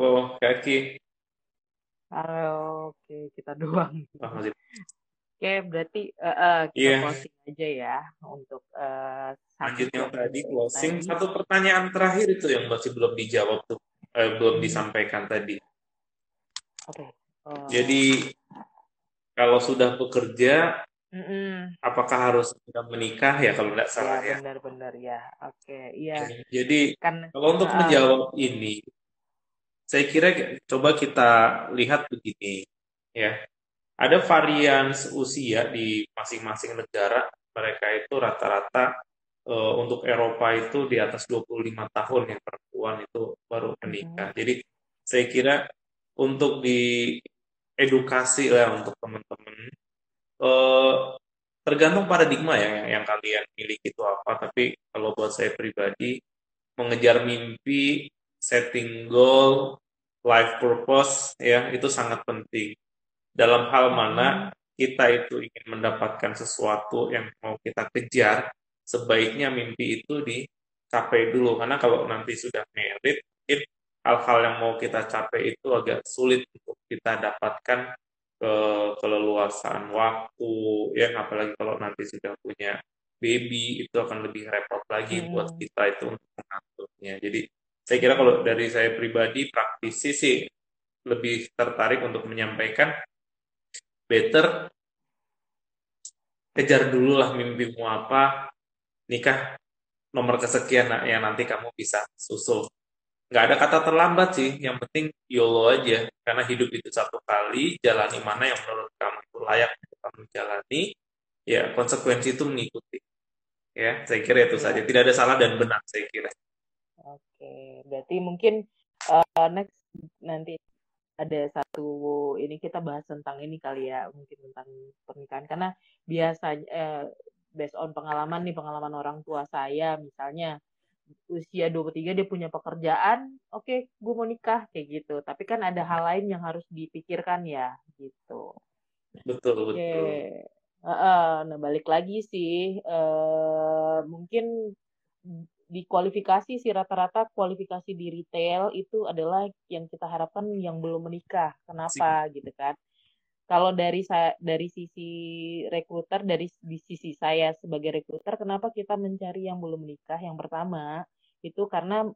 Kak Aki. Halo, oke kita doang. Oh, masih. Oke, berarti eh, eh, kita Iya, closing aja ya untuk eh, satu lanjut yang tadi closing. tadi. Satu pertanyaan terakhir itu yang masih belum dijawab tuh, eh, belum Hmm, disampaikan tadi. Oke. Eh, Jadi kalau sudah bekerja, mm-mm. apakah harus sudah menikah ya kalau tidak Ya, salah ya? benar-benar ya. Oke, iya. Jadi Kan kalau untuk eh, menjawab ini, saya kira kita kita lihat begini ya. Ada varian usia di masing-masing negara. Mereka itu rata-rata eh, untuk Eropa itu di atas 25 tahun yang perempuan itu baru menikah. Jadi saya kira untuk di edukasi lah untuk teman-teman eh, tergantung paradigma ya yang, yang kalian miliki itu apa. Tapi kalau buat saya pribadi mengejar mimpi, setting goal, life purpose ya itu sangat penting. Dalam hal mana Mm-mm. kita itu ingin mendapatkan sesuatu yang mau kita kejar, sebaiknya mimpi itu dicapai dulu. Karena kalau nanti sudah merit, hal-hal yang mau kita capai itu agak sulit untuk kita dapatkan ke keleluasaan waktu, ya apalagi kalau nanti sudah punya baby itu akan lebih repot lagi buat Mm-mm. kita itu untuk mengaturnya. Jadi saya kira kalau dari saya pribadi praktisi sih lebih tertarik untuk menyampaikan better kejar dulu lah mimpimu apa, nikah nomor kesekian nah, yang nanti kamu bisa susul. Nggak ada kata terlambat sih, yang penting YOLO aja. Karena hidup itu satu kali, jalani mana yang menurut kamu itu layak untuk kamu jalani, ya konsekuensi itu mengikuti. Ya, saya kira itu saja. Tidak ada salah dan benar, saya kira. Berarti mungkin eh, next nanti ada satu ini kita bahas tentang ini kali ya, mungkin tentang pernikahan karena biasanya eh, based on pengalaman nih, pengalaman orang tua saya misalnya usia 23 dia punya pekerjaan, oke, gue mau nikah kayak gitu. Tapi kan ada hal lain yang harus dipikirkan ya, gitu. Betul, Oke, betul. Heeh, nah balik lagi sih, eh mungkin di kualifikasi sih rata-rata kualifikasi di retail itu adalah yang kita harapkan yang belum menikah. Kenapa gitu kan? Kalau dari saya dari sisi rekruter dari di sisi saya sebagai rekruter, kenapa kita mencari yang belum menikah? Yang pertama itu karena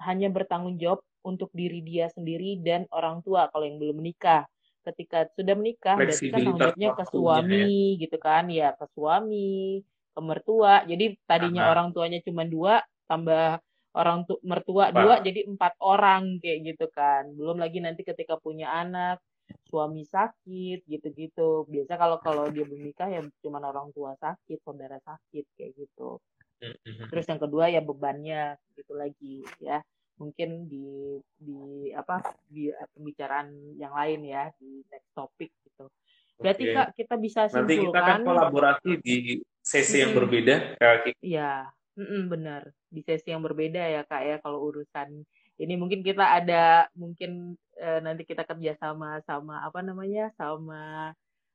hanya bertanggung jawab untuk diri dia sendiri dan orang tua kalau yang belum menikah. Ketika sudah menikah berarti kan tanggung jawabnya ke ya. suami gitu kan, ya ke suami, ke mertua. Jadi tadinya Karena orang tuanya cuma dua, tambah orang tu mertua dua, Pak, jadi empat orang kayak gitu kan. Belum lagi nanti ketika punya anak, suami sakit gitu-gitu. Biasa kalau kalau dia belum nikah ya cuma orang tua sakit, saudara sakit kayak gitu. mm, Terus yang kedua ya bebannya gitu lagi ya. Mungkin di di apa di pembicaraan yang lain ya di next topic gitu. Berarti Oke. Kak kita bisa Nanti kita akan simpulkan kolaborasi di sesi yang berbeda, Kak Kiki. ya mm-mm, benar di sesi yang berbeda ya Kak ya kalau urusan ini mungkin kita ada mungkin eh, nanti kita kerja sama sama apa namanya sama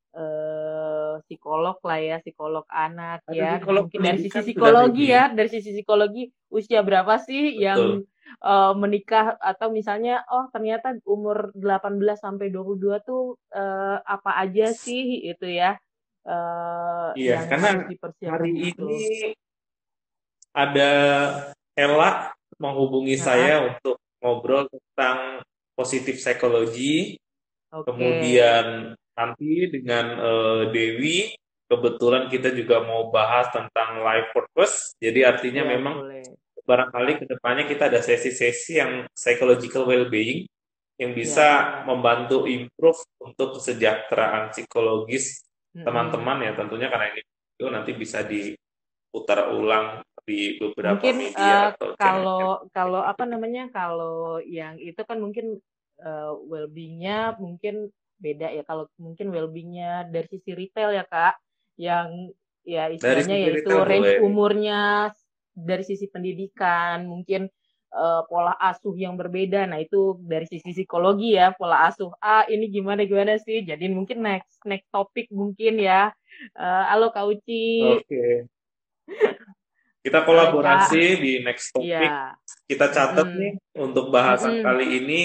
eh psikolog lah ya, psikolog anak Ada ya. psikolog Mungkin dari sisi psikologi ya, dari sisi psikologi usia berapa sih Betul. yang eh, menikah atau misalnya oh ternyata umur 18 sampai 22 tuh eh, apa aja sih itu ya eh Iya, yang karena harus dipersiapkan hari itu. ini ada Ella menghubungi Nah, saya untuk ngobrol tentang positif psikologi. oke. Kemudian nanti dengan eh, Dewi, kebetulan kita juga mau bahas tentang life purpose. Jadi artinya Ya, memang boleh. barangkali ke depannya kita ada sesi-sesi yang psychological well-being yang Ya. bisa membantu improve untuk kesejahteraan psikologis teman-teman ya tentunya karena ini itu nanti bisa diputar ulang di beberapa Mungkin media eh, atau channel kalau kalau apa namanya kalau yang itu kan mungkin eh, well-being-nya mungkin beda ya. Kalau mungkin well-being-nya dari sisi retail ya Kak, yang ya istilahnya yaitu range boleh. umurnya dari sisi pendidikan, mungkin eh, pola asuh yang berbeda. Nah itu dari sisi psikologi ya pola asuh. Ah ini gimana gimana sih? Jadi mungkin next next topik mungkin ya. Eh, halo Kak Uci, Oke, kita kolaborasi di next topic. Iya. Kita catat Mm-mm. nih untuk bahasan Mm-mm. kali ini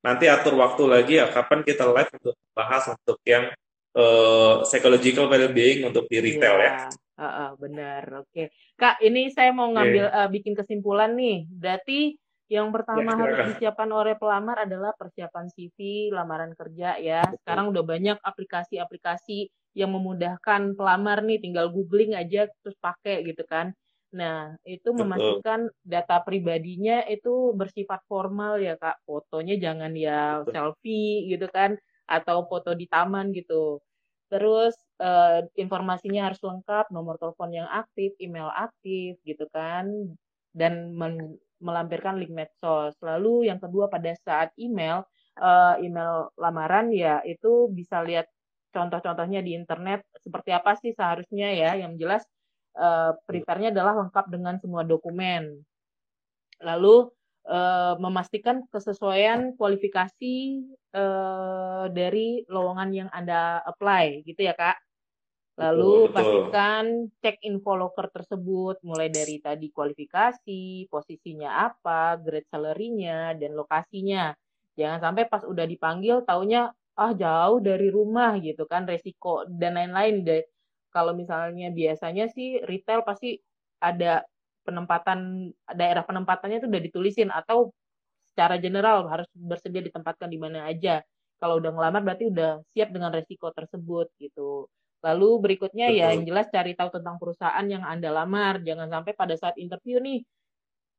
nanti atur waktu lagi ya kapan kita live untuk bahas untuk yang uh, psychological well-being untuk di retail yeah. ya. Uh, uh, benar, oke. Okay. Kak, ini saya mau ngambil yeah. uh, bikin kesimpulan nih. Berarti yang pertama ya, harus disiapkan oleh pelamar adalah persiapan CV, lamaran kerja ya. Sekarang udah banyak aplikasi-aplikasi yang memudahkan pelamar nih, tinggal googling aja terus pakai gitu kan. Nah, itu memastikan data pribadinya itu bersifat formal ya Kak. Fotonya jangan ya selfie gitu kan atau foto di taman gitu. Terus uh, informasinya harus lengkap, nomor telepon yang aktif, email aktif gitu kan dan melampirkan link medsos. Lalu yang kedua pada saat email uh, email lamaran ya itu bisa lihat contoh-contohnya di internet seperti apa sih seharusnya ya yang jelas uh, prepare-nya adalah lengkap dengan semua dokumen. Lalu uh, memastikan kesesuaian kualifikasi uh, dari lowongan yang Anda apply gitu ya, Kak. Lalu betul, pastikan cek info loker tersebut mulai dari tadi kualifikasi, posisinya apa, grade salary-nya dan lokasinya. Jangan sampai pas udah dipanggil taunya ah jauh dari rumah gitu kan resiko dan lain-lain deh. Kalau misalnya biasanya sih retail pasti ada penempatan daerah penempatannya itu udah ditulisin atau secara general harus bersedia ditempatkan di mana aja. Kalau udah ngelamar berarti udah siap dengan resiko tersebut gitu. Lalu berikutnya Betul. ya yang jelas cari tahu tentang perusahaan yang Anda lamar. Jangan sampai pada saat interview nih,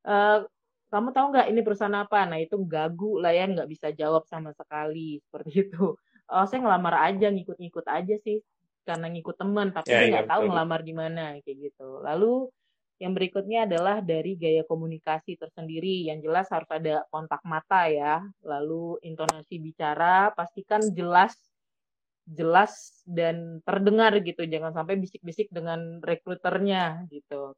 uh, kamu tahu nggak ini perusahaan apa? Nah itu gagu lah ya, nggak bisa jawab sama sekali seperti itu. Oh saya ngelamar aja, ngikut-ngikut aja sih karena ngikut teman, tapi ya, nggak ya, tahu ngelamar di mana kayak gitu. Lalu yang berikutnya adalah dari gaya komunikasi tersendiri. Yang jelas harus ada kontak mata ya. Lalu intonasi bicara, pastikan jelas jelas dan terdengar gitu jangan sampai bisik-bisik dengan rekruternya gitu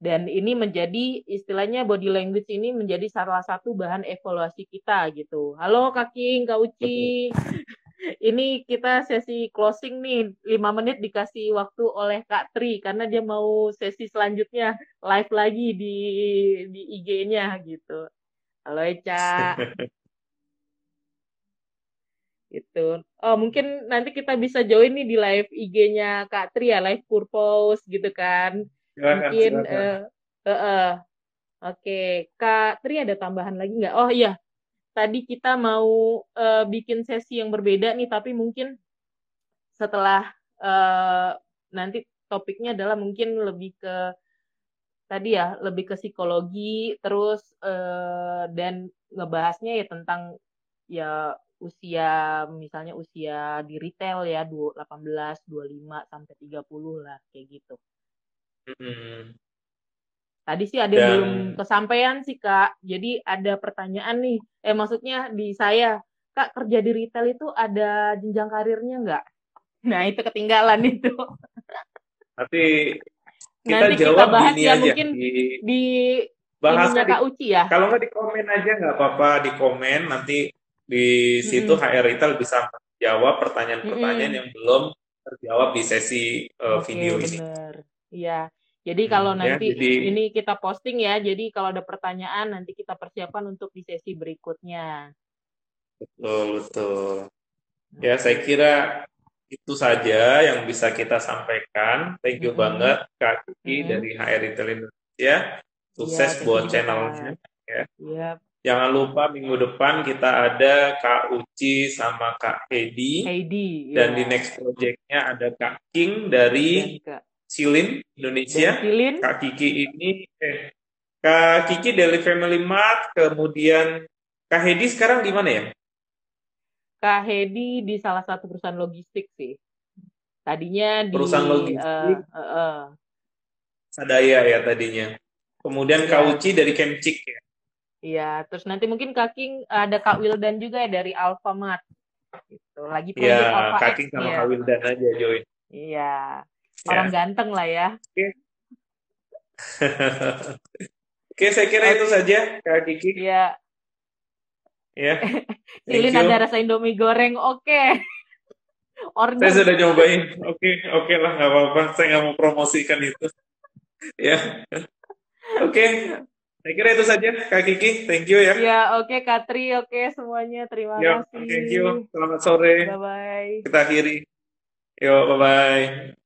dan ini menjadi istilahnya body language ini menjadi salah satu bahan evaluasi kita gitu. Halo Kak King Kak Uci. Ini kita sesi closing nih. Lima menit dikasih waktu oleh Kak Tri karena dia mau sesi selanjutnya live lagi di di IG-nya gitu. Halo Eca. Itu oh mungkin nanti kita bisa join nih di live IG-nya Kak Tri ya live purpose gitu kan mungkin uh, uh, uh. oke okay. Kak Tri ada tambahan lagi nggak oh iya tadi kita mau uh, bikin sesi yang berbeda nih tapi mungkin setelah uh, nanti topiknya adalah mungkin lebih ke tadi ya lebih ke psikologi terus uh, dan ngebahasnya ya tentang ya usia misalnya usia di retail ya 18, 25 sampai 30 lah kayak gitu. Hmm. Tadi sih ada Dan... belum kesampaian sih Kak. Jadi ada pertanyaan nih. Eh maksudnya di saya, Kak kerja di retail itu ada jenjang karirnya nggak? Nah itu ketinggalan itu. Nanti kita Nanti jawab kita bahas ya aja. mungkin di, di bahas Kak Uci ya. Kalau nggak di komen aja nggak apa-apa di komen nanti di situ mm-hmm. HR Retail bisa menjawab pertanyaan-pertanyaan mm-hmm. yang belum terjawab di sesi uh, okay, video bener. Iya. Jadi hmm, kalau ya, nanti ya, jadi, ini kita posting ya, jadi kalau ada pertanyaan nanti kita persiapkan untuk di sesi berikutnya. Betul, betul. Ya, saya kira itu saja yang bisa kita sampaikan. Thank you mm -hmm. banget Kak Kiki mm -hmm. dari HR Retail Indonesia. Sukses ya, buat channelnya. Ya. Yep. Jangan lupa minggu depan kita ada Kak Uci sama Kak Hedi. Hedi. Dan ya. di next projectnya ada Kak King dari Kak. Silin Indonesia. Silin. Kak Kiki ini eh, Kak Kiki dari Family Mart, kemudian Kak Hedi sekarang di mana ya? Kak Hedi di salah satu perusahaan logistik sih. Tadinya di perusahaan logistik. Uh, uh, uh. Sadaya ya tadinya. Kemudian ya. Kak Uci dari Kemcik ya. Iya, terus nanti mungkin Kaking ada Kak Wildan juga ya dari Alfamart. Gitu. Lagi proyek Iya, Alpha Kaking sama ya. Kak Wildan aja join. Iya. Orang ya. ganteng lah ya. Oke. Oke, saya kira itu saja Kak Kiki. Iya. Ya. Silin ada rasa Indomie goreng. Oke. Order. Saya sudah nyobain. Oke, oke lah nggak apa-apa. Saya nggak mau promosikan itu. ya. Oke. Saya kira itu saja, Kak Kiki. Thank you ya. Ya, oke okay, Katri, oke okay, semuanya. Terima Yo, kasih. Thank you. Selamat sore. Bye bye. Kita akhiri. Yo, bye bye.